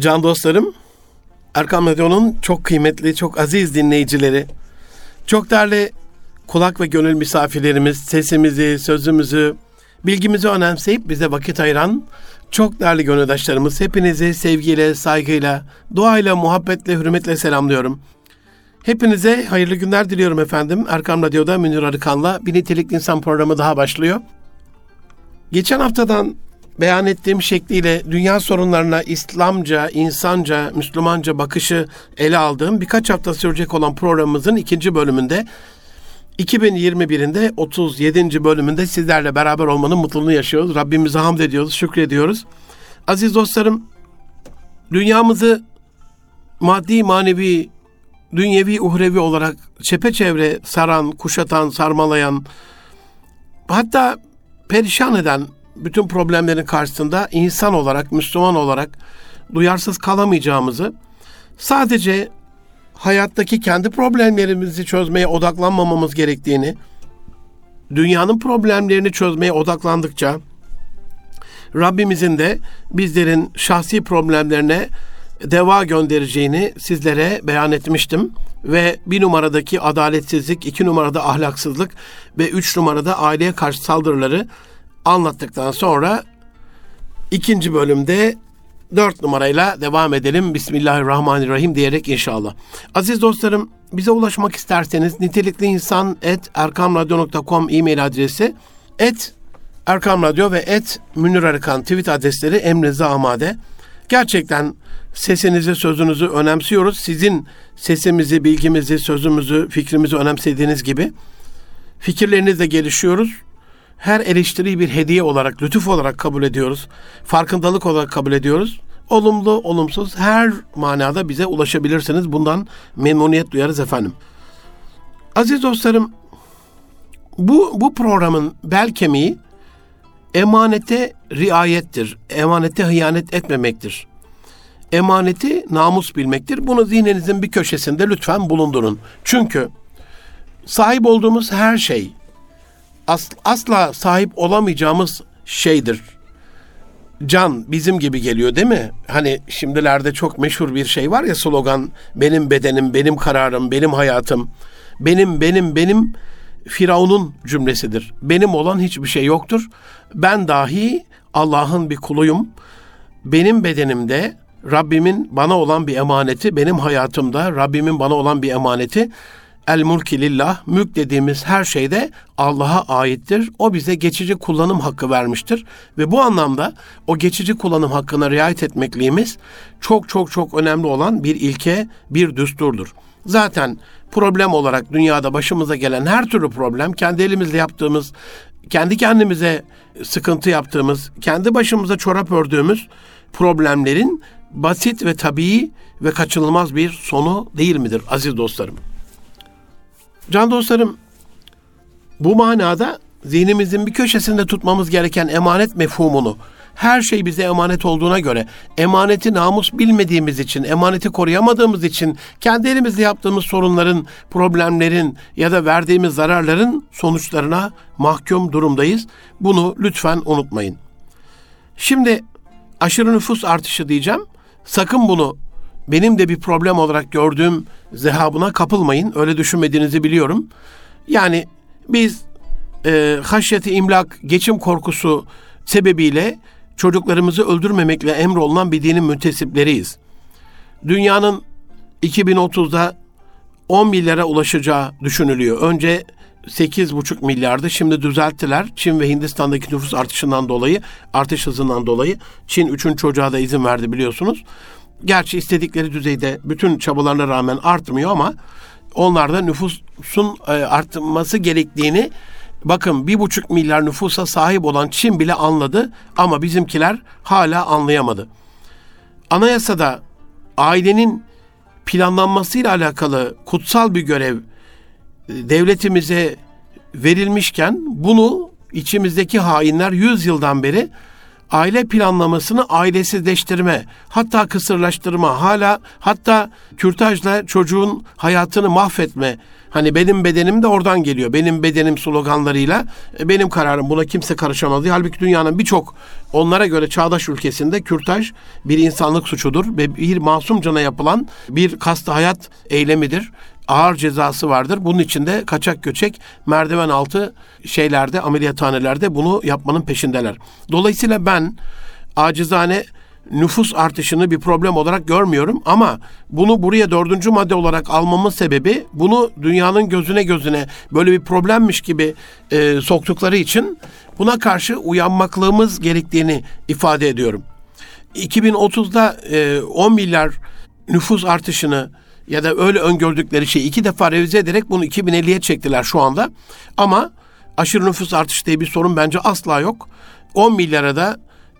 Can dostlarım, Erkam Radyo'nun çok kıymetli, çok aziz dinleyicileri, çok değerli kulak ve gönül misafirlerimiz, sesimizi, sözümüzü, bilgimizi önemseyip bize vakit ayıran çok değerli gönüldaşlarımız, hepinizi sevgiyle, saygıyla, duayla, muhabbetle, hürmetle selamlıyorum. Hepinize hayırlı günler diliyorum efendim. Erkam Radyo'da Münir Arıkan'la Bir Nitelikli İnsan programı daha başlıyor. Geçen haftadan beyan ettiğim şekliyle dünya sorunlarına İslamca, insanca, Müslümanca bakışı ele aldığım birkaç hafta sürecek olan programımızın ikinci bölümünde 2021'inde 37. bölümünde sizlerle beraber olmanın mutluluğunu yaşıyoruz. Rabbimize hamd ediyoruz, şükrediyoruz. Aziz dostlarım, dünyamızı maddi, manevi, dünyevi, uhrevi olarak çepeçevre saran, kuşatan, sarmalayan, hatta perişan eden bütün problemlerin karşısında insan olarak, Müslüman olarak duyarsız kalamayacağımızı, sadece hayattaki kendi problemlerimizi çözmeye odaklanmamamız gerektiğini, dünyanın problemlerini çözmeye odaklandıkça Rabbimizin de bizlerin şahsi problemlerine deva göndereceğini sizlere beyan etmiştim. Ve bir numaradaki adaletsizlik, iki numarada ahlaksızlık ve üç numarada aileye karşı saldırıları anlattıktan sonra ikinci bölümde dört numarayla devam edelim. Bismillahirrahmanirrahim diyerek inşallah. Aziz dostlarım bize ulaşmak isterseniz nitelikli insan et erkamradyo.com e-mail adresi et Erkam Radyo ve et Münir Arıkan tweet adresleri emrinize amade. Gerçekten sesinizi, sözünüzü önemsiyoruz. Sizin sesimizi, bilgimizi, sözümüzü, fikrimizi önemsediğiniz gibi fikirlerinizle gelişiyoruz her eleştiriyi bir hediye olarak, lütuf olarak kabul ediyoruz. Farkındalık olarak kabul ediyoruz. Olumlu, olumsuz her manada bize ulaşabilirsiniz. Bundan memnuniyet duyarız efendim. Aziz dostlarım, bu, bu programın bel kemiği emanete riayettir. Emanete hıyanet etmemektir. Emaneti namus bilmektir. Bunu zihninizin bir köşesinde lütfen bulundurun. Çünkü sahip olduğumuz her şey, as, asla sahip olamayacağımız şeydir. Can bizim gibi geliyor değil mi? Hani şimdilerde çok meşhur bir şey var ya slogan benim bedenim, benim kararım, benim hayatım. Benim, benim, benim Firavun'un cümlesidir. Benim olan hiçbir şey yoktur. Ben dahi Allah'ın bir kuluyum. Benim bedenimde Rabbimin bana olan bir emaneti, benim hayatımda Rabbimin bana olan bir emaneti El mulki mülk dediğimiz her şeyde Allah'a aittir. O bize geçici kullanım hakkı vermiştir. Ve bu anlamda o geçici kullanım hakkına riayet etmekliğimiz çok çok çok önemli olan bir ilke, bir düsturdur. Zaten problem olarak dünyada başımıza gelen her türlü problem kendi elimizle yaptığımız, kendi kendimize sıkıntı yaptığımız, kendi başımıza çorap ördüğümüz problemlerin basit ve tabii ve kaçınılmaz bir sonu değil midir aziz dostlarım? Can dostlarım, bu manada zihnimizin bir köşesinde tutmamız gereken emanet mefhumunu, her şey bize emanet olduğuna göre, emaneti namus bilmediğimiz için, emaneti koruyamadığımız için, kendi elimizle yaptığımız sorunların, problemlerin ya da verdiğimiz zararların sonuçlarına mahkum durumdayız. Bunu lütfen unutmayın. Şimdi aşırı nüfus artışı diyeceğim. Sakın bunu benim de bir problem olarak gördüğüm zehabına kapılmayın. Öyle düşünmediğinizi biliyorum. Yani biz e, haşyeti imlak, geçim korkusu sebebiyle çocuklarımızı öldürmemekle emrolunan bir dinin müntesipleriyiz. Dünyanın 2030'da 10 milyara ulaşacağı düşünülüyor. Önce 8,5 milyardı. Şimdi düzelttiler. Çin ve Hindistan'daki nüfus artışından dolayı, artış hızından dolayı Çin 3. çocuğa da izin verdi biliyorsunuz. Gerçi istedikleri düzeyde bütün çabalarına rağmen artmıyor ama onlar da nüfusun e, artması gerektiğini bakın bir buçuk milyar nüfusa sahip olan Çin bile anladı ama bizimkiler hala anlayamadı. Anayasada ailenin planlanmasıyla alakalı kutsal bir görev e, devletimize verilmişken bunu içimizdeki hainler 100 yıldan beri aile planlamasını ailesizleştirme, hatta kısırlaştırma, hala hatta kürtajla çocuğun hayatını mahvetme. Hani benim bedenim de oradan geliyor. Benim bedenim sloganlarıyla e, benim kararım buna kimse karışamaz. Halbuki dünyanın birçok onlara göre çağdaş ülkesinde kürtaj bir insanlık suçudur ve bir masum cana yapılan bir kastı hayat eylemidir. Ağır cezası vardır. Bunun içinde kaçak göçek merdiven altı şeylerde ameliyathanelerde bunu yapmanın peşindeler. Dolayısıyla ben acizane nüfus artışını bir problem olarak görmüyorum ama bunu buraya dördüncü madde olarak almamın sebebi bunu dünyanın gözüne gözüne böyle bir problemmiş gibi e, soktukları için buna karşı uyanmaklığımız gerektiğini ifade ediyorum. 2030'da e, 10 milyar nüfus artışını ya da öyle öngördükleri şeyi iki defa revize ederek bunu 2050'ye çektiler şu anda. Ama aşırı nüfus artışı diye bir sorun bence asla yok. 10 milyara da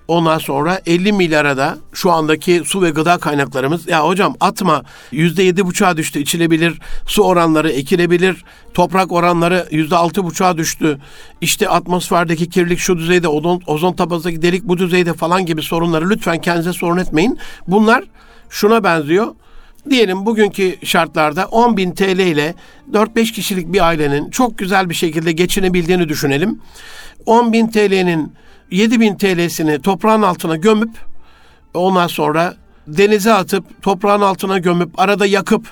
Ondan sonra 50 milyara da şu andaki su ve gıda kaynaklarımız ya hocam atma yüzde yedi buçuğa düştü içilebilir su oranları ekilebilir toprak oranları yüzde altı buçuğa düştü işte atmosferdeki kirlilik şu düzeyde ozon, ozon tabakasındaki delik bu düzeyde falan gibi sorunları lütfen kendinize sorun etmeyin. Bunlar şuna benziyor diyelim bugünkü şartlarda 10 bin TL ile 4-5 kişilik bir ailenin çok güzel bir şekilde geçinebildiğini düşünelim. 10 bin TL'nin 7 bin TL'sini toprağın altına gömüp ondan sonra denize atıp toprağın altına gömüp arada yakıp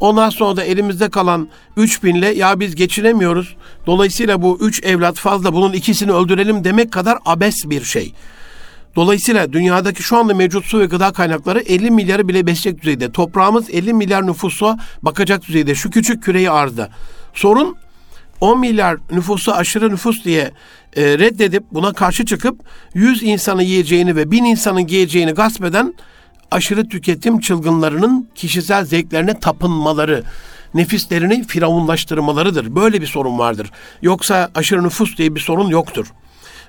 ondan sonra da elimizde kalan 3 binle ya biz geçinemiyoruz. Dolayısıyla bu 3 evlat fazla bunun ikisini öldürelim demek kadar abes bir şey. Dolayısıyla dünyadaki şu anda mevcut su ve gıda kaynakları 50 milyarı bile besleyecek düzeyde. Toprağımız 50 milyar nüfusa bakacak düzeyde. Şu küçük küreyi arzda. Sorun 10 milyar nüfusu aşırı nüfus diye e, reddedip buna karşı çıkıp 100 insanı yiyeceğini ve 1000 insanın giyeceğini gasp eden aşırı tüketim çılgınlarının kişisel zevklerine tapınmaları, nefislerini firavunlaştırmalarıdır. Böyle bir sorun vardır. Yoksa aşırı nüfus diye bir sorun yoktur.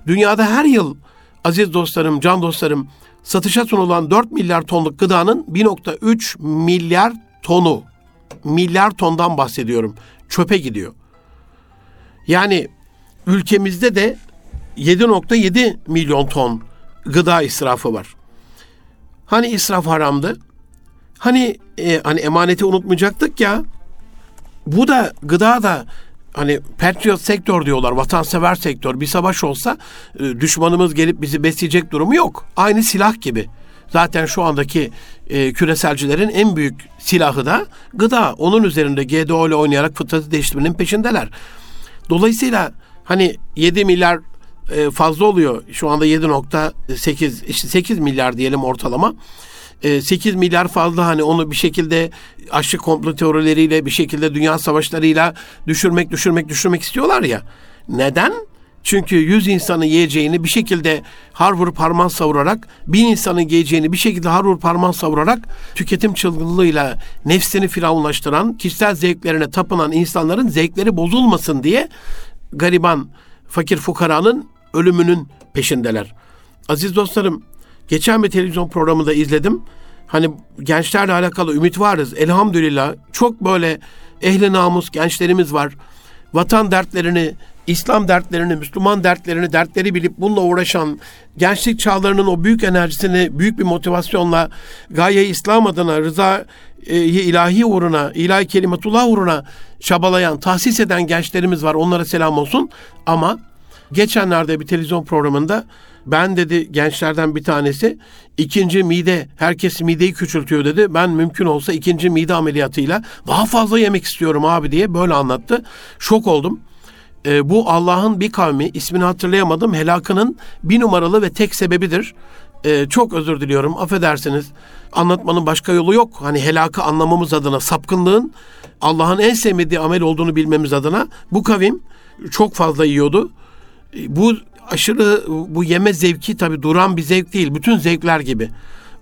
Dünyada her yıl aziz dostlarım, can dostlarım satışa sunulan 4 milyar tonluk gıdanın 1.3 milyar tonu, milyar tondan bahsediyorum, çöpe gidiyor. Yani ülkemizde de 7.7 milyon ton gıda israfı var. Hani israf haramdı? Hani e, hani emaneti unutmayacaktık ya. Bu da gıda da hani patriot sektör diyorlar, vatansever sektör. Bir savaş olsa e, düşmanımız gelip bizi besleyecek durumu yok. Aynı silah gibi. Zaten şu andaki e, küreselcilerin en büyük silahı da gıda. Onun üzerinde GDO ile oynayarak fıtratı değiştirmenin peşindeler. Dolayısıyla hani 7 milyar e, fazla oluyor. Şu anda 7.8 işte 8 milyar diyelim ortalama. 8 e, milyar fazla hani onu bir şekilde aşı komplo teorileriyle bir şekilde dünya savaşlarıyla düşürmek düşürmek düşürmek istiyorlar ya. Neden? Çünkü 100 insanın yiyeceğini bir şekilde har vurup parman savurarak, bin insanın yiyeceğini bir şekilde har vurup parman savurarak tüketim çılgınlığıyla nefsini firavunlaştıran, kişisel zevklerine tapınan insanların zevkleri bozulmasın diye gariban, fakir fukaranın ölümünün peşindeler. Aziz dostlarım, geçen bir televizyon programında izledim. Hani gençlerle alakalı ümit varız. Elhamdülillah çok böyle ehli namus gençlerimiz var. Vatan dertlerini, İslam dertlerini, Müslüman dertlerini, dertleri bilip bununla uğraşan, gençlik çağlarının o büyük enerjisini büyük bir motivasyonla gaye İslam adına, rıza e, ilahi uğruna, ilahi kelimetullah uğruna çabalayan, tahsis eden gençlerimiz var. Onlara selam olsun. Ama geçenlerde bir televizyon programında ben dedi gençlerden bir tanesi ikinci mide herkes mideyi küçültüyor dedi. Ben mümkün olsa ikinci mide ameliyatıyla daha fazla yemek istiyorum abi diye böyle anlattı. Şok oldum e, bu Allah'ın bir kavmi ismini hatırlayamadım helakının bir numaralı ve tek sebebidir. E, çok özür diliyorum affedersiniz anlatmanın başka yolu yok. Hani helakı anlamamız adına sapkınlığın Allah'ın en sevmediği amel olduğunu bilmemiz adına bu kavim çok fazla yiyordu. E, bu aşırı bu yeme zevki tabi duran bir zevk değil. Bütün zevkler gibi.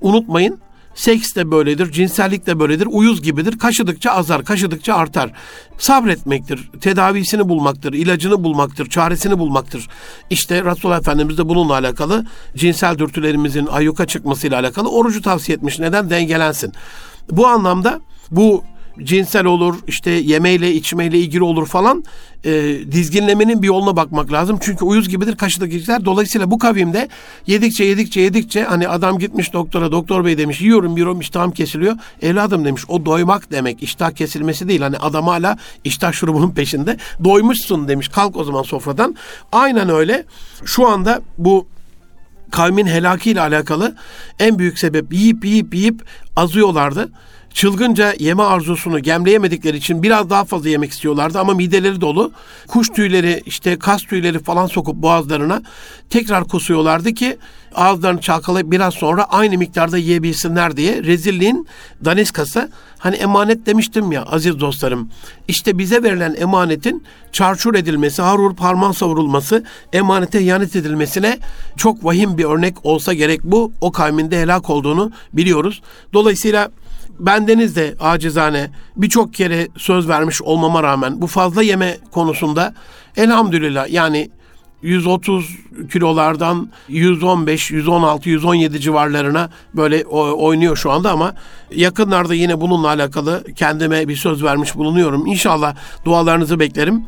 Unutmayın Seks de böyledir, cinsellik de böyledir, uyuz gibidir. Kaşıdıkça azar, kaşıdıkça artar. Sabretmektir, tedavisini bulmaktır, ilacını bulmaktır, çaresini bulmaktır. İşte Resulullah Efendimiz de bununla alakalı cinsel dürtülerimizin ayyuka çıkmasıyla alakalı orucu tavsiye etmiş. Neden? Dengelensin. Bu anlamda bu cinsel olur, işte yemeyle içmeyle ilgili olur falan e, dizginlemenin bir yoluna bakmak lazım. Çünkü uyuz gibidir kaşıdık kişiler. Dolayısıyla bu kavimde yedikçe yedikçe yedikçe hani adam gitmiş doktora, doktor bey demiş yiyorum yiyorum iştahım kesiliyor. Evladım demiş o doymak demek iştah kesilmesi değil. Hani adam hala iştah şurubunun peşinde. Doymuşsun demiş kalk o zaman sofradan. Aynen öyle. Şu anda bu kavmin helakıyla alakalı en büyük sebep yiyip yiyip yiyip azıyorlardı çılgınca yeme arzusunu gemleyemedikleri için biraz daha fazla yemek istiyorlardı ama mideleri dolu. Kuş tüyleri işte kas tüyleri falan sokup boğazlarına tekrar kusuyorlardı ki ağızlarını çalkalayıp biraz sonra aynı miktarda yiyebilsinler diye rezilliğin daniskası. Hani emanet demiştim ya aziz dostlarım. İşte bize verilen emanetin çarçur edilmesi, harur parmağın savurulması, emanete ihanet edilmesine çok vahim bir örnek olsa gerek bu. O kavminde helak olduğunu biliyoruz. Dolayısıyla bendeniz de acizane birçok kere söz vermiş olmama rağmen bu fazla yeme konusunda elhamdülillah yani 130 kilolardan 115, 116, 117 civarlarına böyle oynuyor şu anda ama yakınlarda yine bununla alakalı kendime bir söz vermiş bulunuyorum. İnşallah dualarınızı beklerim.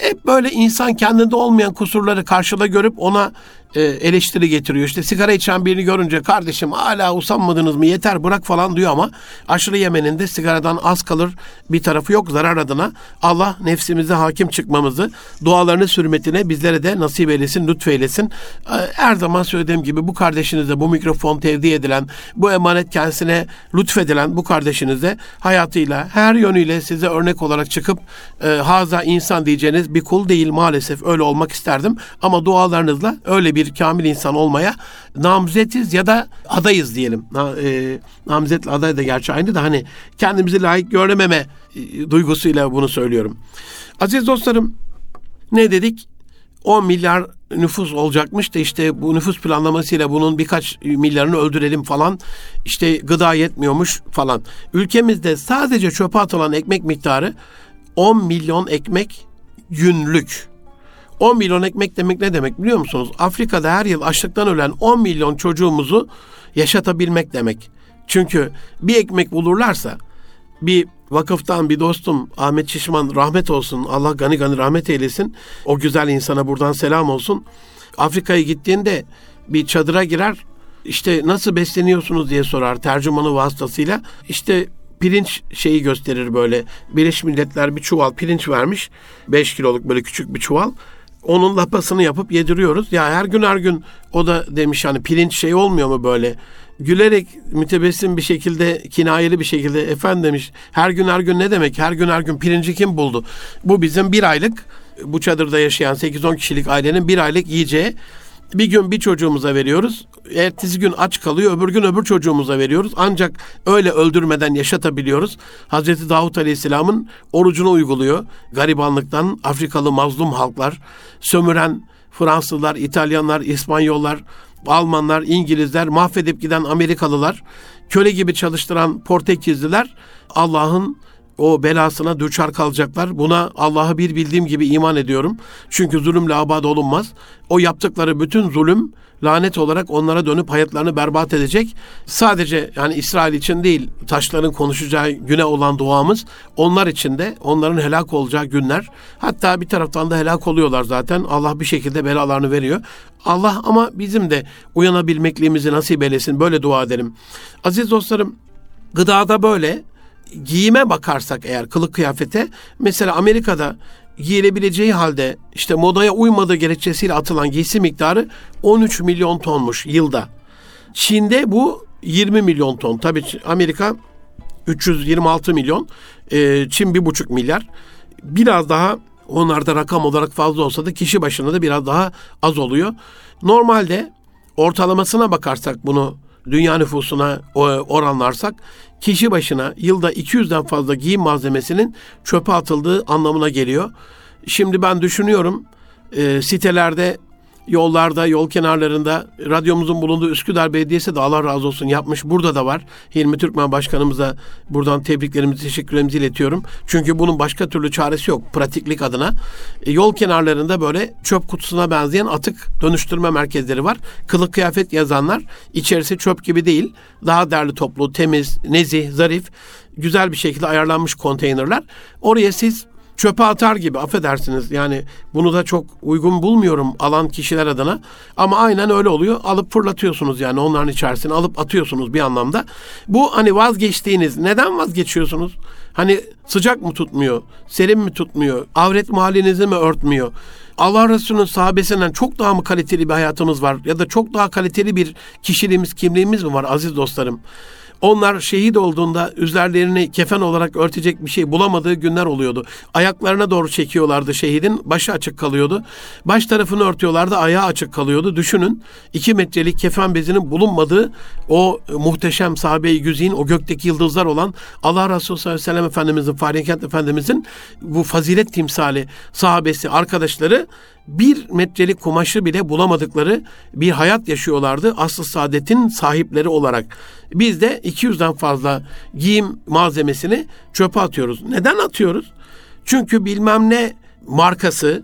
Hep böyle insan kendinde olmayan kusurları karşıda görüp ona e, eleştiri getiriyor. İşte sigara içen birini görünce kardeşim hala usanmadınız mı yeter bırak falan diyor ama aşırı yemenin de sigaradan az kalır bir tarafı yok zarar adına. Allah nefsimize hakim çıkmamızı dualarını sürmetine bizlere de nasip eylesin, lütfeylesin. E, her zaman söylediğim gibi bu kardeşinize bu mikrofon tevdi edilen, bu emanet kendisine lütfedilen bu kardeşinize hayatıyla her yönüyle size örnek olarak çıkıp e, haza insan diyeceğiniz bir kul değil maalesef öyle olmak isterdim. Ama dualarınızla öyle bir bir kamil insan olmaya namzetiz ya da adayız diyelim. E, namzetle aday da gerçi aynı da hani kendimizi layık görememe e, duygusuyla bunu söylüyorum. Aziz dostlarım ne dedik? 10 milyar nüfus olacakmış da işte bu nüfus planlamasıyla bunun birkaç milyarını öldürelim falan. İşte gıda yetmiyormuş falan. Ülkemizde sadece çöpe atılan ekmek miktarı 10 milyon ekmek günlük. 10 milyon ekmek demek ne demek biliyor musunuz? Afrika'da her yıl açlıktan ölen 10 milyon çocuğumuzu yaşatabilmek demek. Çünkü bir ekmek bulurlarsa bir vakıftan bir dostum Ahmet Şişman rahmet olsun. Allah gani gani rahmet eylesin. O güzel insana buradan selam olsun. Afrika'ya gittiğinde bir çadıra girer. İşte nasıl besleniyorsunuz diye sorar tercümanı vasıtasıyla. İşte pirinç şeyi gösterir böyle. Birleşmiş Milletler bir çuval pirinç vermiş. 5 kiloluk böyle küçük bir çuval onun lapasını yapıp yediriyoruz. Ya her gün her gün o da demiş hani pirinç şey olmuyor mu böyle? Gülerek mütebessim bir şekilde kinayeli bir şekilde efendim demiş her gün her gün ne demek her gün her gün pirinci kim buldu? Bu bizim bir aylık bu çadırda yaşayan 8-10 kişilik ailenin bir aylık yiyeceği bir gün bir çocuğumuza veriyoruz. Ertesi gün aç kalıyor, öbür gün öbür çocuğumuza veriyoruz. Ancak öyle öldürmeden yaşatabiliyoruz. Hazreti Davut Aleyhisselam'ın orucunu uyguluyor. Garibanlıktan Afrikalı mazlum halklar, sömüren Fransızlar, İtalyanlar, İspanyollar, Almanlar, İngilizler, mahvedip giden Amerikalılar, köle gibi çalıştıran Portekizliler Allah'ın o belasına düçar kalacaklar. Buna Allah'ı bir bildiğim gibi iman ediyorum. Çünkü zulümle abad olunmaz. O yaptıkları bütün zulüm lanet olarak onlara dönüp hayatlarını berbat edecek. Sadece yani İsrail için değil taşların konuşacağı güne olan duamız onlar için de onların helak olacağı günler. Hatta bir taraftan da helak oluyorlar zaten. Allah bir şekilde belalarını veriyor. Allah ama bizim de uyanabilmekliğimizi nasip eylesin. Böyle dua edelim. Aziz dostlarım gıdada böyle giyime bakarsak eğer kılık kıyafete mesela Amerika'da giyilebileceği halde işte modaya uymadığı gerekçesiyle atılan giysi miktarı 13 milyon tonmuş yılda. Çin'de bu 20 milyon ton. Tabii Amerika 326 milyon, e, Çin 1,5 milyar. Biraz daha onlarda rakam olarak fazla olsa da kişi başına da biraz daha az oluyor. Normalde ortalamasına bakarsak bunu dünya nüfusuna oranlarsak kişi başına yılda 200'den fazla giyim malzemesinin çöpe atıldığı anlamına geliyor. Şimdi ben düşünüyorum e, sitelerde yollarda, yol kenarlarında radyomuzun bulunduğu Üsküdar Belediyesi de Allah razı olsun yapmış. Burada da var. Hilmi Türkmen Başkanımıza buradan tebriklerimizi, teşekkürlerimizi iletiyorum. Çünkü bunun başka türlü çaresi yok pratiklik adına. E, yol kenarlarında böyle çöp kutusuna benzeyen atık dönüştürme merkezleri var. Kılık kıyafet yazanlar içerisi çöp gibi değil. Daha derli toplu, temiz, nezih, zarif, güzel bir şekilde ayarlanmış konteynerler. Oraya siz çöpe atar gibi affedersiniz. Yani bunu da çok uygun bulmuyorum alan kişiler adına. Ama aynen öyle oluyor. Alıp fırlatıyorsunuz yani onların içerisine alıp atıyorsunuz bir anlamda. Bu hani vazgeçtiğiniz neden vazgeçiyorsunuz? Hani sıcak mı tutmuyor? Serin mi tutmuyor? Avret mahallinizi mi örtmüyor? Allah Resulü'nün sahabesinden çok daha mı kaliteli bir hayatımız var? Ya da çok daha kaliteli bir kişiliğimiz, kimliğimiz mi var aziz dostlarım? Onlar şehit olduğunda üzerlerini kefen olarak örtecek bir şey bulamadığı günler oluyordu. Ayaklarına doğru çekiyorlardı şehidin, başı açık kalıyordu. Baş tarafını örtüyorlardı, ayağı açık kalıyordu. Düşünün iki metrelik kefen bezinin bulunmadığı o muhteşem sahabe-i güzin, o gökteki yıldızlar olan Allah Resulü sallallahu aleyhi ve sellem Efendimizin, Fahri Efendimizin bu fazilet timsali sahabesi, arkadaşları bir metrelik kumaşı bile bulamadıkları bir hayat yaşıyorlardı asıl saadetin sahipleri olarak. Biz de 200'den fazla giyim malzemesini çöpe atıyoruz. Neden atıyoruz? Çünkü bilmem ne markası,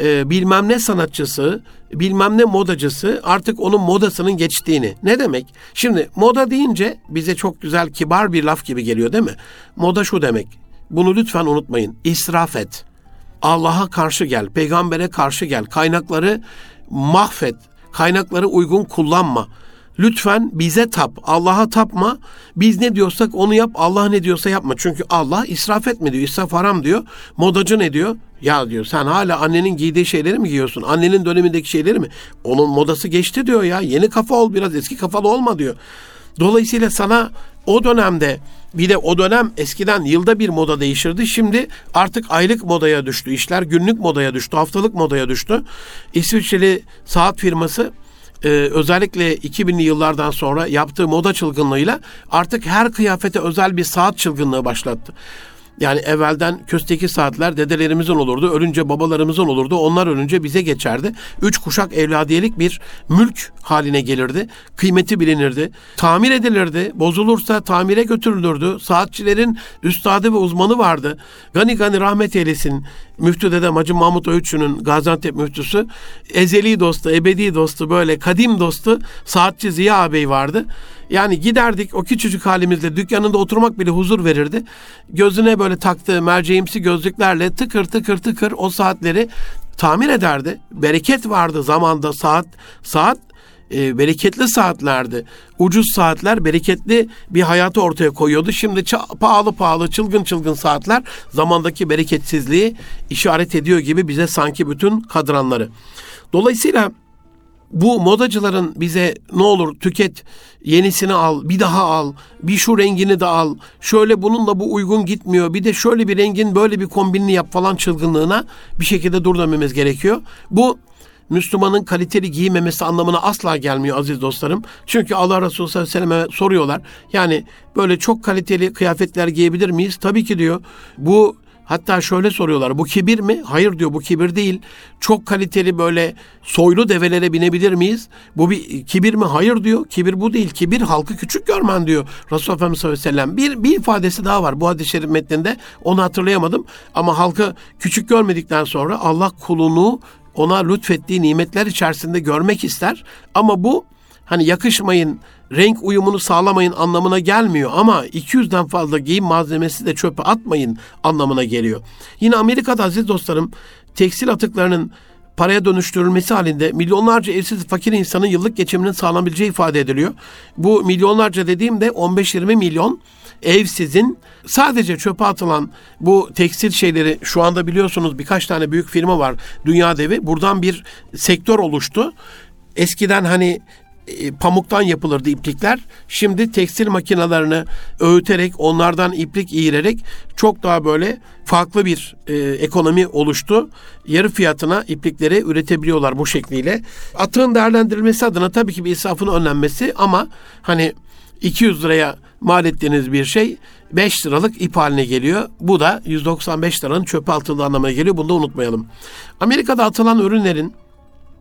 e, bilmem ne sanatçısı, bilmem ne modacısı artık onun modasının geçtiğini. Ne demek? Şimdi moda deyince bize çok güzel kibar bir laf gibi geliyor değil mi? Moda şu demek. Bunu lütfen unutmayın. İsraf et. Allah'a karşı gel, peygambere karşı gel, kaynakları mahvet, kaynakları uygun kullanma. Lütfen bize tap, Allah'a tapma. Biz ne diyorsak onu yap, Allah ne diyorsa yapma. Çünkü Allah israf etme diyor, israf haram diyor. Modacı ne diyor? Ya diyor sen hala annenin giydiği şeyleri mi giyiyorsun? Annenin dönemindeki şeyleri mi? Onun modası geçti diyor ya. Yeni kafa ol biraz, eski kafalı olma diyor. Dolayısıyla sana o dönemde bir de o dönem eskiden yılda bir moda değişirdi. Şimdi artık aylık modaya düştü. İşler günlük modaya düştü, haftalık modaya düştü. İsviçreli saat firması e, özellikle 2000'li yıllardan sonra yaptığı moda çılgınlığıyla artık her kıyafete özel bir saat çılgınlığı başlattı. Yani evvelden kösteki saatler dedelerimizin olurdu. Ölünce babalarımızın olurdu. Onlar ölünce bize geçerdi. Üç kuşak evladiyelik bir mülk haline gelirdi. Kıymeti bilinirdi. Tamir edilirdi. Bozulursa tamire götürülürdü. Saatçilerin üstadı ve uzmanı vardı. Gani Gani rahmet eylesin. Müftü Dedem Hacı Mahmut Öğütçü'nün Gaziantep müftüsü. Ezeli dostu, ebedi dostu, böyle kadim dostu saatçi Ziya ağabey vardı. Yani giderdik o küçücük halimizde dükkanında oturmak bile huzur verirdi. Gözüne böyle taktığı merceğimsi gözlüklerle tıkır tıkır tıkır o saatleri tamir ederdi. Bereket vardı zamanda saat saat e, bereketli saatlerdi. Ucuz saatler bereketli bir hayatı ortaya koyuyordu. Şimdi pahalı pahalı çılgın çılgın saatler zamandaki bereketsizliği işaret ediyor gibi bize sanki bütün kadranları. Dolayısıyla bu modacıların bize ne olur tüket, yenisini al, bir daha al, bir şu rengini de al, şöyle bununla bu uygun gitmiyor, bir de şöyle bir rengin böyle bir kombinini yap falan çılgınlığına bir şekilde dur dememiz gerekiyor. Bu Müslümanın kaliteli giymemesi anlamına asla gelmiyor aziz dostlarım. Çünkü Allah Resulü sallallahu aleyhi ve selleme soruyorlar. Yani böyle çok kaliteli kıyafetler giyebilir miyiz? Tabii ki diyor. Bu Hatta şöyle soruyorlar bu kibir mi? Hayır diyor bu kibir değil. Çok kaliteli böyle soylu develere binebilir miyiz? Bu bir kibir mi? Hayır diyor. Kibir bu değil. Kibir halkı küçük görmen diyor Resulullah Efendimiz sallallahu aleyhi ve sellem. Bir, bir ifadesi daha var bu hadis-i şerif metninde. Onu hatırlayamadım. Ama halkı küçük görmedikten sonra Allah kulunu ona lütfettiği nimetler içerisinde görmek ister. Ama bu hani yakışmayın, renk uyumunu sağlamayın anlamına gelmiyor ama 200'den fazla giyim malzemesi de çöpe atmayın anlamına geliyor. Yine Amerika'da aziz dostlarım tekstil atıklarının paraya dönüştürülmesi halinde milyonlarca evsiz fakir insanın yıllık geçiminin sağlanabileceği ifade ediliyor. Bu milyonlarca dediğimde 15-20 milyon evsizin sadece çöpe atılan bu tekstil şeyleri şu anda biliyorsunuz birkaç tane büyük firma var dünya devi. Buradan bir sektör oluştu. Eskiden hani e, pamuktan yapılırdı iplikler. Şimdi tekstil makinalarını öğüterek, onlardan iplik iğirerek çok daha böyle farklı bir e, ekonomi oluştu. Yarı fiyatına iplikleri üretebiliyorlar bu şekliyle. Atığın değerlendirilmesi adına tabii ki bir israfın önlenmesi ama hani 200 liraya mal ettiğiniz bir şey 5 liralık ip haline geliyor. Bu da 195 liranın çöpe atıldığı anlamına geliyor. Bunu da unutmayalım. Amerika'da atılan ürünlerin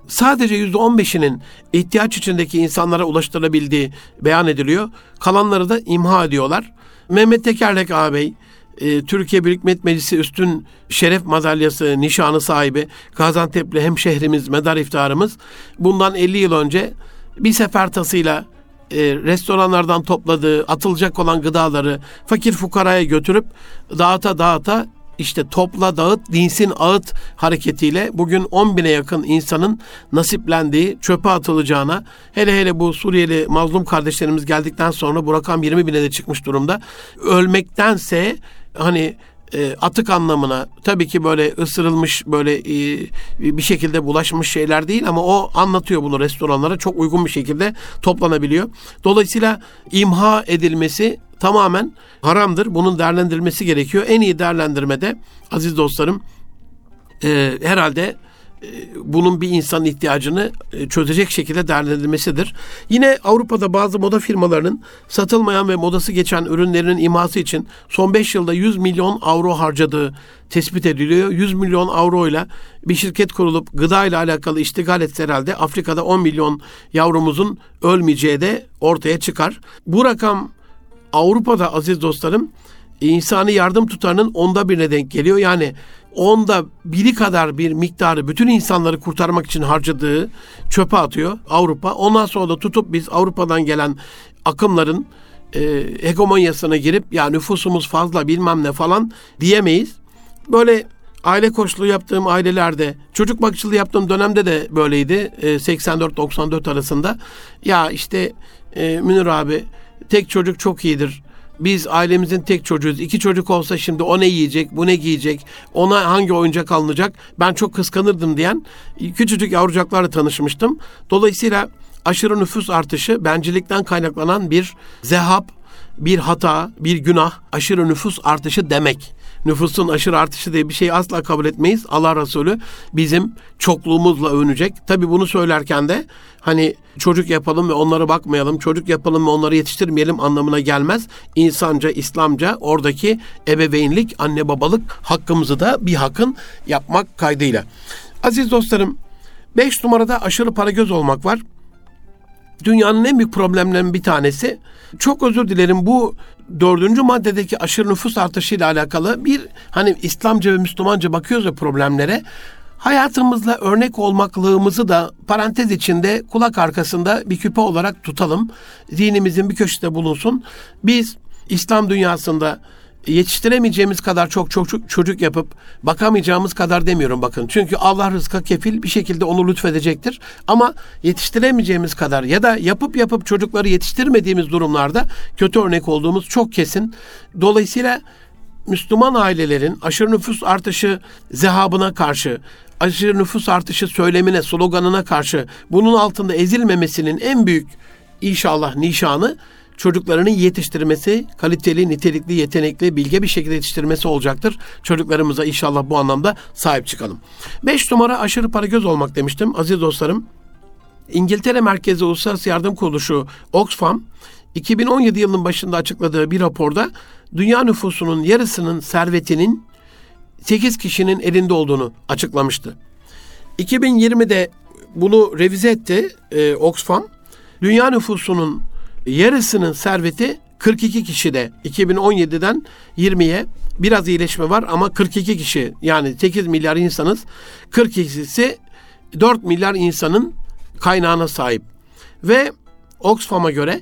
sadece yüzde 15'inin ihtiyaç içindeki insanlara ulaştırılabildiği beyan ediliyor. Kalanları da imha ediyorlar. Mehmet Tekerlek ağabey, e, Türkiye Büyük Millet Meclisi üstün şeref madalyası nişanı sahibi Gaziantep'li hemşehrimiz, medar iftarımız bundan 50 yıl önce bir sefer tasıyla e, restoranlardan topladığı atılacak olan gıdaları fakir fukaraya götürüp dağıta dağıta işte topla dağıt, dinsin ağıt hareketiyle bugün 10 bine yakın insanın nasiplendiği, çöpe atılacağına, hele hele bu Suriyeli mazlum kardeşlerimiz geldikten sonra bu rakam 20 bine de çıkmış durumda. Ölmektense hani e, atık anlamına tabii ki böyle ısırılmış böyle e, bir şekilde bulaşmış şeyler değil ama o anlatıyor bunu restoranlara çok uygun bir şekilde toplanabiliyor. Dolayısıyla imha edilmesi tamamen haramdır. Bunun değerlendirilmesi gerekiyor. En iyi değerlendirmede aziz dostlarım e, herhalde bunun bir insanın ihtiyacını e, çözecek şekilde değerlendirilmesidir. Yine Avrupa'da bazı moda firmalarının satılmayan ve modası geçen ürünlerinin imhası için son 5 yılda 100 milyon avro harcadığı tespit ediliyor. 100 milyon avro ile bir şirket kurulup gıda ile alakalı iştigal etse herhalde Afrika'da 10 milyon yavrumuzun ölmeyeceği de ortaya çıkar. Bu rakam Avrupa'da aziz dostlarım insani yardım tutarının onda birine denk geliyor. Yani onda biri kadar bir miktarı bütün insanları kurtarmak için harcadığı çöpe atıyor Avrupa. Ondan sonra da tutup biz Avrupa'dan gelen akımların e, hegemonyasına girip ya nüfusumuz fazla bilmem ne falan diyemeyiz. Böyle aile koçluğu yaptığım ailelerde, çocuk bakıcılığı yaptığım dönemde de böyleydi. E, 84-94 arasında. Ya işte e, Münir abi tek çocuk çok iyidir biz ailemizin tek çocuğuyuz. İki çocuk olsa şimdi o ne yiyecek, bu ne giyecek, ona hangi oyuncak alınacak ben çok kıskanırdım diyen küçücük yavrucaklarla tanışmıştım. Dolayısıyla aşırı nüfus artışı bencillikten kaynaklanan bir zehap, bir hata, bir günah, aşırı nüfus artışı demek nüfusun aşırı artışı diye bir şey asla kabul etmeyiz. Allah Resulü bizim çokluğumuzla övünecek. Tabi bunu söylerken de hani çocuk yapalım ve onlara bakmayalım, çocuk yapalım ve onları yetiştirmeyelim anlamına gelmez. İnsanca, İslamca oradaki ebeveynlik, anne babalık hakkımızı da bir hakkın yapmak kaydıyla. Aziz dostlarım, beş numarada aşırı para göz olmak var dünyanın en büyük problemlerinden bir tanesi. Çok özür dilerim bu dördüncü maddedeki aşırı nüfus artışıyla alakalı bir hani İslamca ve Müslümanca bakıyoruz ya problemlere. Hayatımızla örnek olmaklığımızı da parantez içinde kulak arkasında bir küpe olarak tutalım. Dinimizin bir köşede bulunsun. Biz İslam dünyasında yetiştiremeyeceğimiz kadar çok çok çocuk yapıp bakamayacağımız kadar demiyorum bakın. Çünkü Allah rızka kefil bir şekilde onu lütfedecektir. Ama yetiştiremeyeceğimiz kadar ya da yapıp yapıp çocukları yetiştirmediğimiz durumlarda kötü örnek olduğumuz çok kesin. Dolayısıyla Müslüman ailelerin aşırı nüfus artışı zehabına karşı, aşırı nüfus artışı söylemine, sloganına karşı bunun altında ezilmemesinin en büyük inşallah nişanı çocuklarını yetiştirmesi, kaliteli, nitelikli, yetenekli, bilge bir şekilde yetiştirmesi olacaktır. Çocuklarımıza inşallah bu anlamda sahip çıkalım. Beş numara aşırı para göz olmak demiştim aziz dostlarım. İngiltere merkezi Uluslararası Yardım Kuruluşu Oxfam 2017 yılının başında açıkladığı bir raporda dünya nüfusunun yarısının servetinin 8 kişinin elinde olduğunu açıklamıştı. 2020'de bunu revize etti e, Oxfam. Dünya nüfusunun yarısının serveti 42 kişide 2017'den 20'ye biraz iyileşme var ama 42 kişi yani 8 milyar insanız 42'si 4 milyar insanın kaynağına sahip. Ve Oxfam'a göre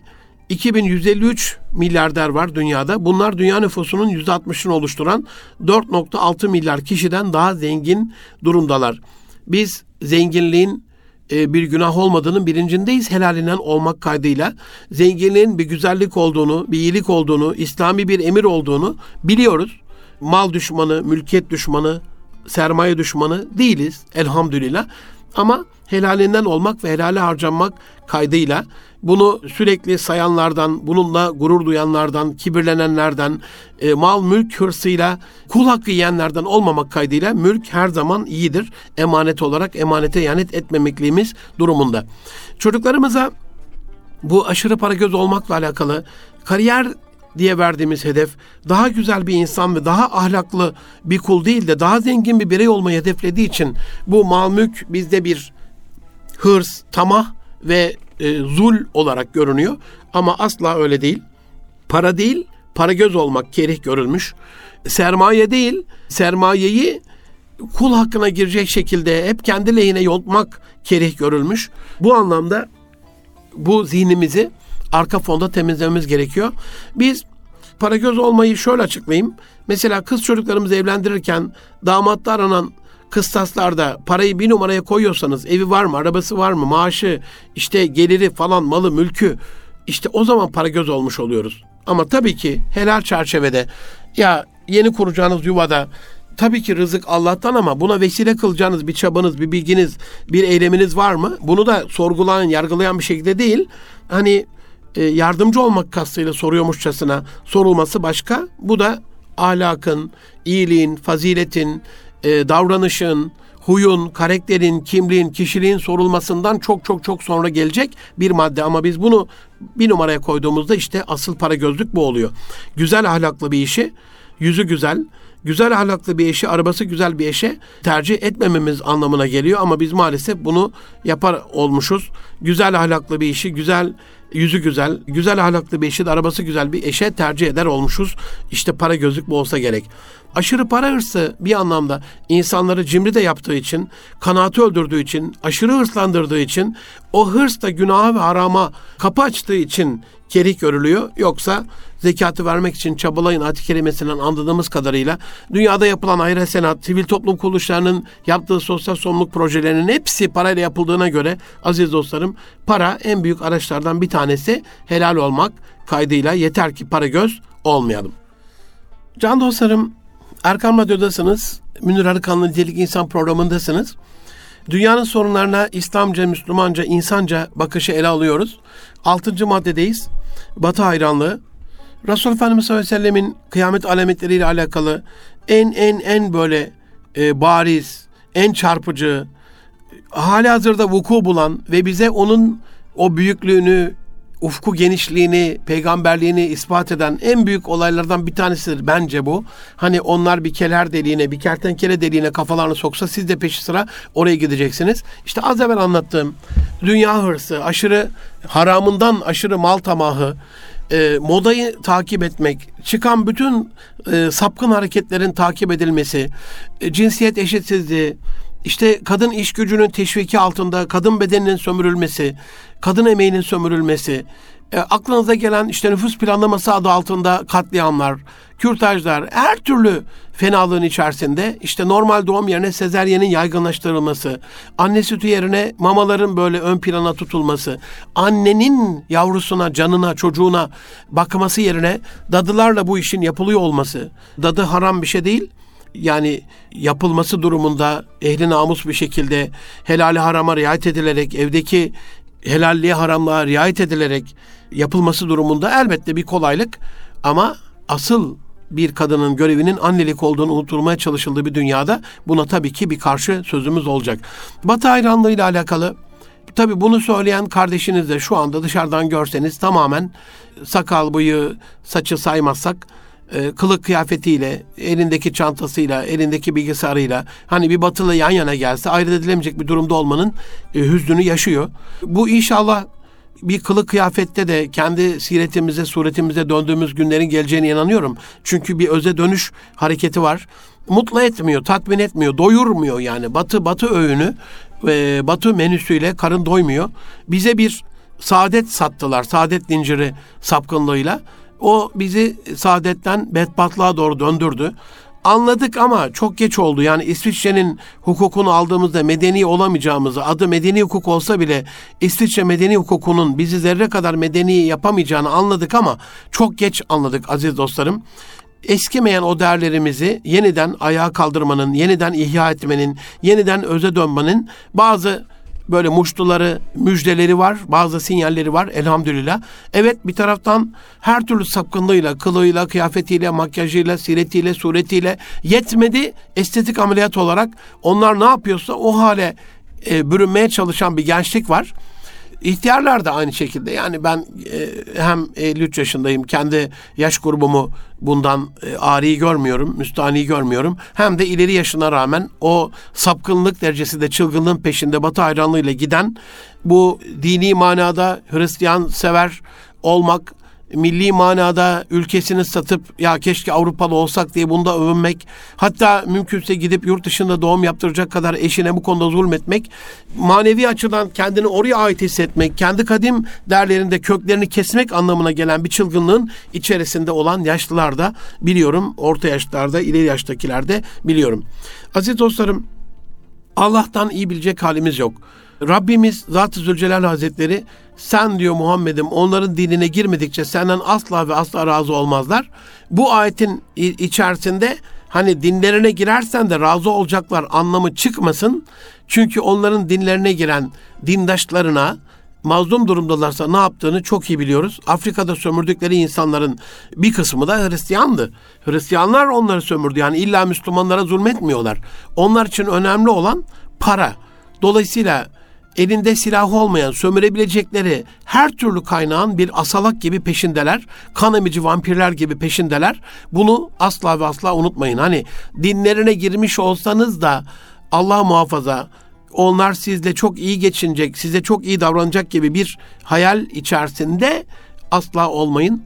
2153 milyarder var dünyada. Bunlar dünya nüfusunun %60'ını oluşturan 4.6 milyar kişiden daha zengin durumdalar. Biz zenginliğin e, bir günah olmadığının bilincindeyiz helalinden olmak kaydıyla. Zenginliğin bir güzellik olduğunu, bir iyilik olduğunu, İslami bir emir olduğunu biliyoruz. Mal düşmanı, mülkiyet düşmanı, sermaye düşmanı değiliz elhamdülillah. Ama helalinden olmak ve helale harcanmak kaydıyla bunu sürekli sayanlardan, bununla gurur duyanlardan, kibirlenenlerden, e, mal mülk hırsıyla kul hakkı yiyenlerden olmamak kaydıyla mülk her zaman iyidir. Emanet olarak emanete yanet etmemekliğimiz durumunda. Çocuklarımıza bu aşırı para göz olmakla alakalı kariyer diye verdiğimiz hedef daha güzel bir insan ve daha ahlaklı bir kul değil de daha zengin bir birey olmayı hedeflediği için bu mal mülk bizde bir hırs, tamah ve e, zul olarak görünüyor ama asla öyle değil. Para değil, para göz olmak kerih görülmüş. Sermaye değil, sermayeyi kul hakkına girecek şekilde hep kendi lehine yontmak kerih görülmüş. Bu anlamda bu zihnimizi arka fonda temizlememiz gerekiyor. Biz para göz olmayı şöyle açıklayayım. Mesela kız çocuklarımızı evlendirirken damatta aranan kıstaslarda parayı bir numaraya koyuyorsanız evi var mı, arabası var mı, maaşı, işte geliri falan, malı, mülkü işte o zaman para göz olmuş oluyoruz. Ama tabii ki helal çerçevede ya yeni kuracağınız yuvada tabii ki rızık Allah'tan ama buna vesile kılacağınız bir çabanız, bir bilginiz, bir eyleminiz var mı? Bunu da sorgulayan, yargılayan bir şekilde değil. Hani e, yardımcı olmak kastıyla soruyormuşçasına sorulması başka. Bu da ahlakın, iyiliğin, faziletin, e, davranışın, huyun, karakterin, kimliğin, kişiliğin sorulmasından çok çok çok sonra gelecek bir madde. Ama biz bunu bir numaraya koyduğumuzda işte asıl para gözlük bu oluyor. Güzel ahlaklı bir işi, yüzü güzel, güzel ahlaklı bir eşi, arabası güzel bir eşe tercih etmememiz anlamına geliyor ama biz maalesef bunu yapar olmuşuz. Güzel ahlaklı bir işi, güzel yüzü güzel, güzel ahlaklı bir eşi, arabası güzel bir eşe tercih eder olmuşuz. İşte para gözlük bu olsa gerek. Aşırı para hırsı bir anlamda insanları cimri de yaptığı için, kanaatı öldürdüğü için, aşırı hırslandırdığı için, o hırs da günaha ve harama kapı açtığı için kerih görülüyor. Yoksa zekatı vermek için çabalayın ayet kelimesinden anladığımız kadarıyla dünyada yapılan ayrı senat, sivil toplum kuruluşlarının yaptığı sosyal sorumluluk projelerinin hepsi parayla yapıldığına göre aziz dostlarım para en büyük araçlardan bir tanesi helal olmak kaydıyla yeter ki para göz olmayalım. Can dostlarım Erkam Radyo'dasınız. Münir Arıkanlı Nitelik İnsan programındasınız. Dünyanın sorunlarına İslamca, Müslümanca, insanca bakışı ele alıyoruz. Altıncı maddedeyiz. Batı hayranlığı. Resul Efendimiz sallallahu aleyhi ve sellemin kıyamet alametleriyle alakalı en en en böyle e, bariz, en çarpıcı, hali hazırda vuku bulan ve bize onun o büyüklüğünü, ufku genişliğini, peygamberliğini ispat eden en büyük olaylardan bir tanesidir bence bu. Hani onlar bir keler deliğine, bir kertenkele deliğine kafalarını soksa siz de peşi sıra oraya gideceksiniz. İşte az evvel anlattığım dünya hırsı, aşırı haramından aşırı mal tamahı, e, modayı takip etmek, çıkan bütün e, sapkın hareketlerin takip edilmesi, e, cinsiyet eşitsizliği, işte kadın iş gücünün teşviki altında kadın bedeninin sömürülmesi, kadın emeğinin sömürülmesi, e, aklınıza gelen işte nüfus planlaması adı altında katliamlar, kürtajlar, her türlü fenalığın içerisinde işte normal doğum yerine sezeryenin yaygınlaştırılması, anne sütü yerine mamaların böyle ön plana tutulması, annenin yavrusuna, canına, çocuğuna bakması yerine dadılarla bu işin yapılıyor olması, dadı haram bir şey değil, yani yapılması durumunda ehli namus bir şekilde helali harama riayet edilerek evdeki helalliğe haramlığa riayet edilerek yapılması durumunda elbette bir kolaylık ama asıl bir kadının görevinin annelik olduğunu unutulmaya çalışıldığı bir dünyada buna tabii ki bir karşı sözümüz olacak. Batı hayranlığı ile alakalı tabii bunu söyleyen kardeşiniz de şu anda dışarıdan görseniz tamamen sakal, bıyığı, saçı saymazsak e, kılık kıyafetiyle, elindeki çantasıyla, elindeki bilgisayarıyla hani bir batılı yan yana gelse ayırt edilemeyecek bir durumda olmanın e, hüznünü yaşıyor. Bu inşallah bir kılık kıyafette de kendi siretimize, suretimize döndüğümüz günlerin geleceğine inanıyorum. Çünkü bir öze dönüş hareketi var. Mutlu etmiyor, tatmin etmiyor, doyurmuyor yani. Batı batı öğünü, e, batı menüsüyle karın doymuyor. Bize bir saadet sattılar, saadet zinciri sapkınlığıyla. O bizi saadetten bedbahtlığa doğru döndürdü. Anladık ama çok geç oldu. Yani İsviçre'nin hukukunu aldığımızda medeni olamayacağımızı, adı medeni hukuk olsa bile İsviçre medeni hukukunun bizi zerre kadar medeni yapamayacağını anladık ama çok geç anladık aziz dostlarım. Eskimeyen o değerlerimizi yeniden ayağa kaldırmanın, yeniden ihya etmenin, yeniden öze dönmenin bazı böyle muştuları, müjdeleri var, bazı sinyalleri var elhamdülillah. Evet bir taraftan her türlü sapkınlığıyla, kılığıyla, kıyafetiyle, makyajıyla, siretiyle, suretiyle yetmedi estetik ameliyat olarak onlar ne yapıyorsa o hale e, bürünmeye çalışan bir gençlik var. İhtiyarlar da aynı şekilde. Yani ben e, hem 53 yaşındayım. Kendi yaş grubumu bundan e, ari görmüyorum, müstani görmüyorum. Hem de ileri yaşına rağmen o sapkınlık derecesinde çılgınlığın peşinde Batı hayranlığıyla giden bu dini manada Hristiyan sever olmak milli manada ülkesini satıp ya keşke Avrupalı olsak diye bunda övünmek, hatta mümkünse gidip yurt dışında doğum yaptıracak kadar eşine bu konuda zulmetmek, manevi açıdan kendini oraya ait hissetmek, kendi kadim değerlerinde köklerini kesmek anlamına gelen bir çılgınlığın içerisinde olan yaşlılar da biliyorum, orta yaşlarda, ileri yaştakilerde biliyorum. Aziz dostlarım, Allah'tan iyi bilecek halimiz yok. Rabbimiz Zat-ı Zülcelal Hazretleri sen diyor Muhammed'im onların dinine girmedikçe senden asla ve asla razı olmazlar. Bu ayetin içerisinde hani dinlerine girersen de razı olacaklar anlamı çıkmasın. Çünkü onların dinlerine giren dindaşlarına mazlum durumdalarsa ne yaptığını çok iyi biliyoruz. Afrika'da sömürdükleri insanların bir kısmı da Hristiyandı. Hristiyanlar onları sömürdü. Yani illa Müslümanlara zulmetmiyorlar. Onlar için önemli olan para. Dolayısıyla elinde silahı olmayan, sömürebilecekleri her türlü kaynağın bir asalak gibi peşindeler. Kan emici vampirler gibi peşindeler. Bunu asla ve asla unutmayın. Hani dinlerine girmiş olsanız da Allah muhafaza onlar sizle çok iyi geçinecek, size çok iyi davranacak gibi bir hayal içerisinde asla olmayın.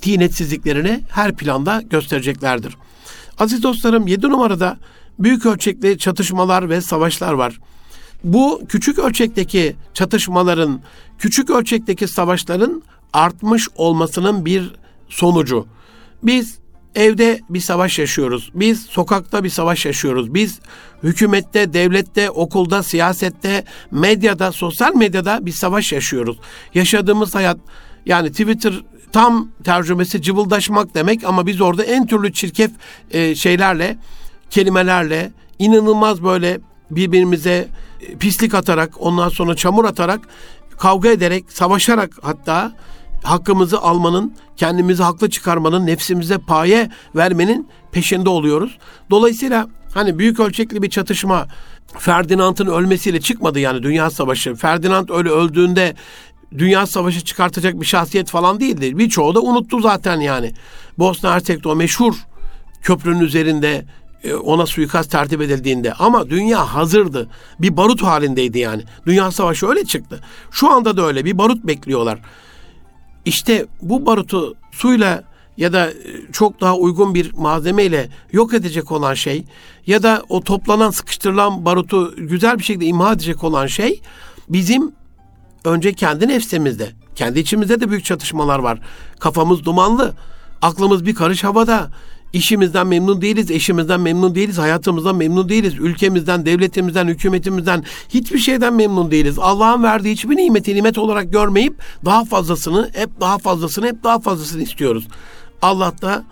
Tinetsizliklerini her planda göstereceklerdir. Aziz dostlarım 7 numarada büyük ölçekli çatışmalar ve savaşlar var. Bu küçük ölçekteki çatışmaların, küçük ölçekteki savaşların artmış olmasının bir sonucu. Biz evde bir savaş yaşıyoruz. Biz sokakta bir savaş yaşıyoruz. Biz hükümette, devlette, okulda, siyasette, medyada, sosyal medyada bir savaş yaşıyoruz. Yaşadığımız hayat yani Twitter tam tercümesi cıvıldaşmak demek ama biz orada en türlü çirkef e, şeylerle, kelimelerle inanılmaz böyle birbirimize pislik atarak, ondan sonra çamur atarak, kavga ederek, savaşarak hatta hakkımızı almanın, kendimizi haklı çıkarmanın, nefsimize paye vermenin peşinde oluyoruz. Dolayısıyla hani büyük ölçekli bir çatışma Ferdinand'ın ölmesiyle çıkmadı yani Dünya Savaşı. Ferdinand öyle öldüğünde Dünya Savaşı çıkartacak bir şahsiyet falan değildi. Birçoğu da unuttu zaten yani. Bosna Hersek'te o meşhur köprünün üzerinde e, ona suikast tertip edildiğinde ama dünya hazırdı. Bir barut halindeydi yani. Dünya Savaşı öyle çıktı. Şu anda da öyle bir barut bekliyorlar. İşte bu barutu suyla ya da e, çok daha uygun bir malzemeyle yok edecek olan şey ya da o toplanan sıkıştırılan barutu güzel bir şekilde imha edecek olan şey bizim önce kendi nefsimizde, kendi içimizde de büyük çatışmalar var. Kafamız dumanlı, aklımız bir karış havada. İşimizden memnun değiliz, eşimizden memnun değiliz, hayatımızdan memnun değiliz, ülkemizden, devletimizden, hükümetimizden hiçbir şeyden memnun değiliz. Allah'ın verdiği hiçbir nimeti nimet olarak görmeyip daha fazlasını, hep daha fazlasını, hep daha fazlasını istiyoruz. Allah da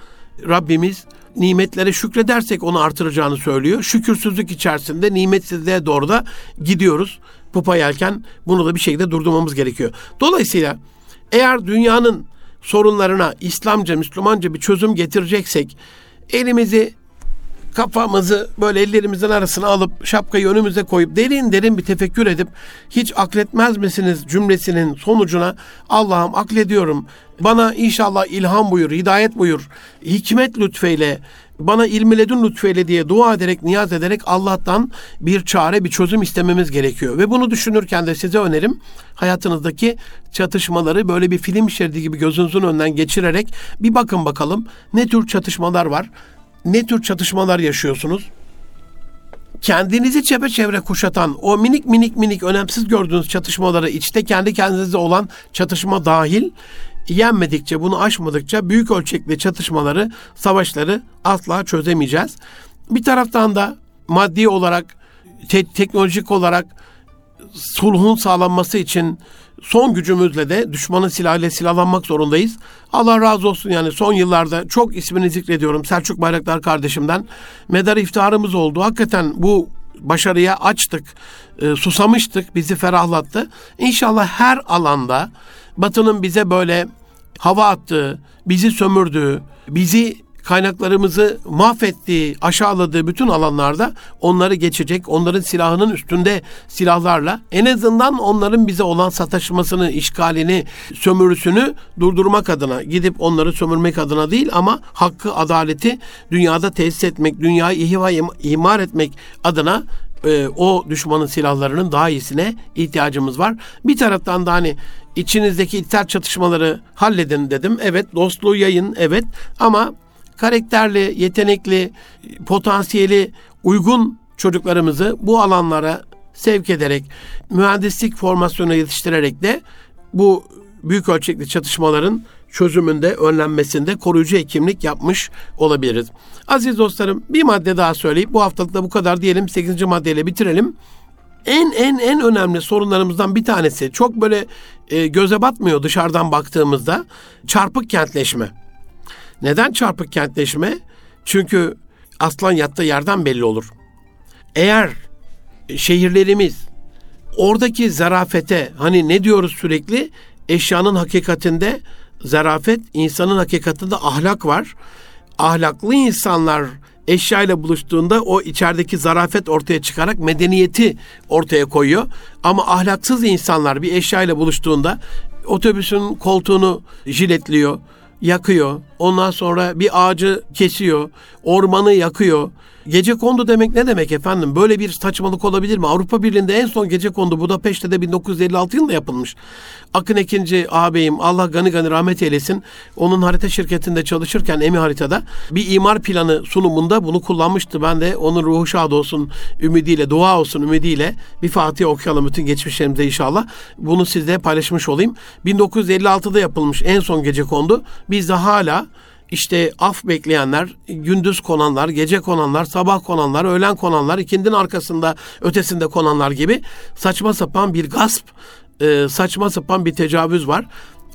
Rabbimiz nimetlere şükredersek onu artıracağını söylüyor. Şükürsüzlük içerisinde nimetsizliğe doğru da gidiyoruz. Pupa yelken bunu da bir şekilde durdurmamız gerekiyor. Dolayısıyla eğer dünyanın sorunlarına İslamca, Müslümanca bir çözüm getireceksek elimizi kafamızı böyle ellerimizin arasına alıp şapkayı önümüze koyup derin derin bir tefekkür edip hiç akletmez misiniz cümlesinin sonucuna Allah'ım aklediyorum. Bana inşallah ilham buyur, hidayet buyur, hikmet lütfeyle, bana ilmi ledün lütfeyle diye dua ederek, niyaz ederek Allah'tan bir çare, bir çözüm istememiz gerekiyor. Ve bunu düşünürken de size önerim hayatınızdaki çatışmaları böyle bir film şeridi gibi gözünüzün önünden geçirerek bir bakın bakalım ne tür çatışmalar var, ne tür çatışmalar yaşıyorsunuz? Kendinizi çepeçevre kuşatan o minik minik minik önemsiz gördüğünüz çatışmaları içte kendi kendinize olan çatışma dahil yenmedikçe, bunu aşmadıkça büyük ölçekli çatışmaları, savaşları asla çözemeyeceğiz. Bir taraftan da maddi olarak, te- teknolojik olarak sulhun sağlanması için son gücümüzle de düşmanın silahıyla silahlanmak zorundayız. Allah razı olsun yani son yıllarda çok ismini zikrediyorum Selçuk Bayraktar kardeşimden. Medar iftiharımız oldu. Hakikaten bu başarıya açtık, e, susamıştık, bizi ferahlattı. İnşallah her alanda Batı'nın bize böyle hava attığı, bizi sömürdüğü, bizi kaynaklarımızı mahvettiği, aşağıladığı bütün alanlarda onları geçecek, onların silahının üstünde silahlarla en azından onların bize olan sataşmasını, işgalini, sömürüsünü durdurmak adına, gidip onları sömürmek adına değil ama hakkı, adaleti dünyada tesis etmek, dünyayı ihva imar etmek adına e, o düşmanın silahlarının daha iyisine ihtiyacımız var. Bir taraftan da hani içinizdeki içsel çatışmaları halledin dedim. Evet dostluğu yayın evet ama karakterli, yetenekli, potansiyeli uygun çocuklarımızı bu alanlara sevk ederek, mühendislik formasyonu yetiştirerek de bu büyük ölçekli çatışmaların çözümünde, önlenmesinde koruyucu hekimlik yapmış olabiliriz. Aziz dostlarım bir madde daha söyleyip bu haftalık da bu kadar diyelim 8. maddeyle bitirelim. En en en önemli sorunlarımızdan bir tanesi çok böyle e, göze batmıyor dışarıdan baktığımızda çarpık kentleşme. Neden çarpık kentleşme? Çünkü aslan yattığı yerden belli olur. Eğer şehirlerimiz oradaki zarafete hani ne diyoruz sürekli eşyanın hakikatinde zarafet, insanın hakikatinde ahlak var. Ahlaklı insanlar eşyayla buluştuğunda o içerideki zarafet ortaya çıkarak medeniyeti ortaya koyuyor. Ama ahlaksız insanlar bir eşyayla buluştuğunda otobüsün koltuğunu jiletliyor, yakıyor. Ondan sonra bir ağacı kesiyor, ormanı yakıyor. Gece kondu demek ne demek efendim? Böyle bir saçmalık olabilir mi? Avrupa Birliği'nde en son gece kondu Budapeşte'de de 1956 yılında yapılmış. Akın Ekinci ağabeyim Allah gani gani rahmet eylesin. Onun harita şirketinde çalışırken Emi Harita'da bir imar planı sunumunda bunu kullanmıştı. Ben de onun ruhu şad olsun ümidiyle, dua olsun ümidiyle bir Fatih okuyalım bütün geçmişlerimizde inşallah. Bunu sizle paylaşmış olayım. 1956'da yapılmış en son gece kondu. Biz de hala işte af bekleyenler, gündüz konanlar, gece konanlar, sabah konanlar, öğlen konanlar, ikindinin arkasında ötesinde konanlar gibi saçma sapan bir gasp, e, saçma sapan bir tecavüz var.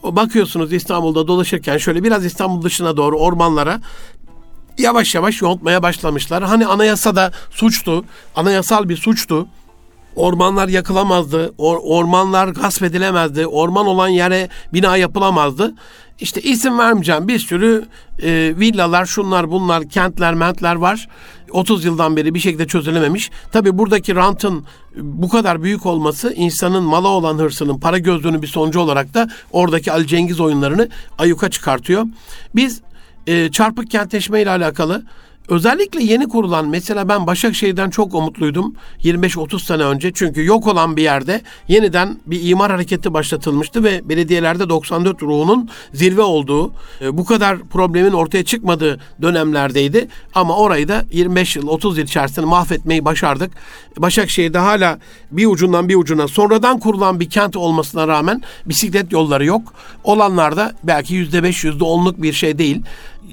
Bakıyorsunuz İstanbul'da dolaşırken şöyle biraz İstanbul dışına doğru ormanlara yavaş yavaş yontmaya başlamışlar. Hani anayasada suçtu, anayasal bir suçtu. Ormanlar yakılamazdı, or, ormanlar gasp edilemezdi, orman olan yere bina yapılamazdı. İşte isim vermeyeceğim bir sürü e, villalar, şunlar bunlar, kentler, mentler var. 30 yıldan beri bir şekilde çözülememiş. Tabi buradaki rantın bu kadar büyük olması insanın mala olan hırsının para gözlüğünün bir sonucu olarak da oradaki Ali Cengiz oyunlarını ayuka çıkartıyor. Biz e, çarpık kentleşme ile alakalı Özellikle yeni kurulan mesela ben Başakşehir'den çok umutluydum 25-30 sene önce. Çünkü yok olan bir yerde yeniden bir imar hareketi başlatılmıştı ve belediyelerde 94 ruhunun zirve olduğu, e, bu kadar problemin ortaya çıkmadığı dönemlerdeydi. Ama orayı da 25 yıl 30 yıl içerisinde mahvetmeyi başardık. Başakşehir'de hala bir ucundan bir ucuna sonradan kurulan bir kent olmasına rağmen bisiklet yolları yok. Olanlarda belki %5 %10'luk bir şey değil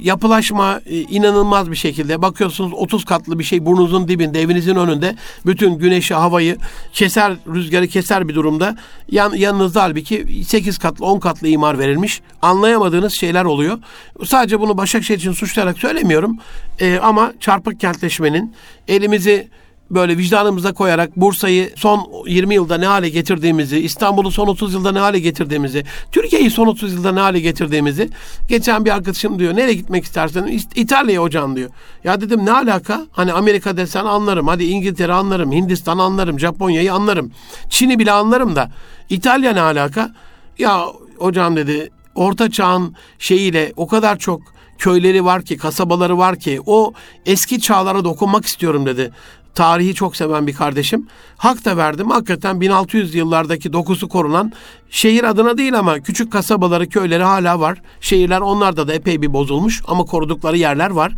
yapılaşma e, inanılmaz bir şekilde. Bakıyorsunuz 30 katlı bir şey burnunuzun dibinde evinizin önünde. Bütün güneşi havayı keser rüzgarı keser bir durumda. Yan, yanınızda halbuki 8 katlı 10 katlı imar verilmiş. Anlayamadığınız şeyler oluyor. Sadece bunu Başakşehir için suçlayarak söylemiyorum. Ee, ama çarpık kentleşmenin elimizi böyle vicdanımıza koyarak Bursa'yı son 20 yılda ne hale getirdiğimizi, İstanbul'u son 30 yılda ne hale getirdiğimizi, Türkiye'yi son 30 yılda ne hale getirdiğimizi geçen bir arkadaşım diyor nereye gitmek istersen İtalya'ya hocam diyor. Ya dedim ne alaka? Hani Amerika desen anlarım. Hadi İngiltere anlarım. Hindistan anlarım. Japonya'yı anlarım. Çin'i bile anlarım da İtalya ne alaka? Ya hocam dedi orta çağın şeyiyle o kadar çok köyleri var ki, kasabaları var ki o eski çağlara dokunmak istiyorum dedi tarihi çok seven bir kardeşim. Hak da verdim. Hakikaten 1600 yıllardaki dokusu korunan şehir adına değil ama küçük kasabaları, köyleri hala var. Şehirler onlarda da epey bir bozulmuş ama korudukları yerler var.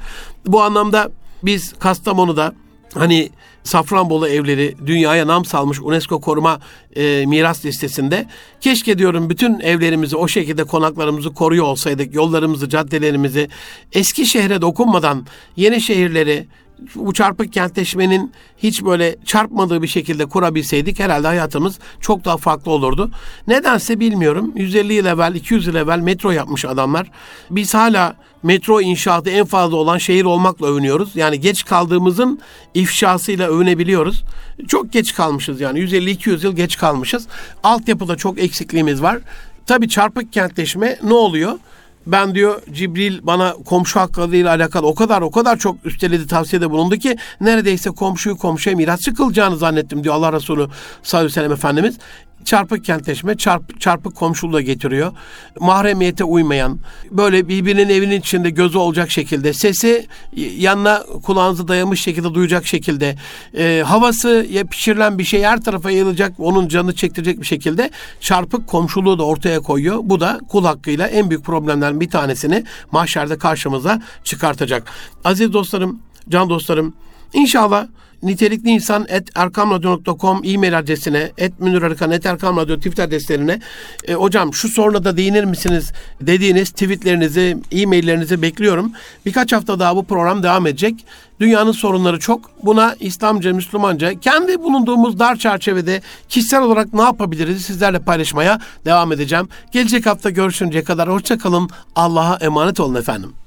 Bu anlamda biz Kastamonu'da hani Safranbolu evleri dünyaya nam salmış UNESCO koruma e, miras listesinde. Keşke diyorum bütün evlerimizi o şekilde konaklarımızı koruyor olsaydık. Yollarımızı, caddelerimizi eski şehre dokunmadan yeni şehirleri bu çarpık kentleşmenin hiç böyle çarpmadığı bir şekilde kurabilseydik herhalde hayatımız çok daha farklı olurdu. Nedense bilmiyorum. 150 yıl evvel, 200 yıl evvel metro yapmış adamlar. Biz hala metro inşaatı en fazla olan şehir olmakla övünüyoruz. Yani geç kaldığımızın ifşasıyla övünebiliyoruz. Çok geç kalmışız yani 150-200 yıl geç kalmışız. Altyapıda çok eksikliğimiz var. Tabii çarpık kentleşme ne oluyor? Ben diyor Cibril bana komşu hakkıyla alakalı o kadar o kadar çok üsteledi tavsiyede bulundu ki neredeyse komşuyu komşuya mirasçı kılacağını zannettim diyor Allah Resulü sallallahu aleyhi ve sellem Efendimiz. Çarpık kentleşme, çarp, çarpık komşuluğa getiriyor. Mahremiyete uymayan, böyle birbirinin evinin içinde gözü olacak şekilde, sesi yanına kulağınızı dayamış şekilde duyacak şekilde, e, havası ya pişirilen bir şey her tarafa yayılacak, onun canını çektirecek bir şekilde çarpık komşuluğu da ortaya koyuyor. Bu da kul hakkıyla en büyük problemlerden bir tanesini mahşerde karşımıza çıkartacak. Aziz dostlarım, can dostlarım, inşallah nitelikli insan et erkamradyo.com e-mail adresine et Münir Twitter adreslerine e, hocam şu soruna da değinir misiniz dediğiniz tweetlerinizi e-maillerinizi bekliyorum. Birkaç hafta daha bu program devam edecek. Dünyanın sorunları çok. Buna İslamca, Müslümanca kendi bulunduğumuz dar çerçevede kişisel olarak ne yapabiliriz sizlerle paylaşmaya devam edeceğim. Gelecek hafta görüşünceye kadar hoşçakalın. Allah'a emanet olun efendim.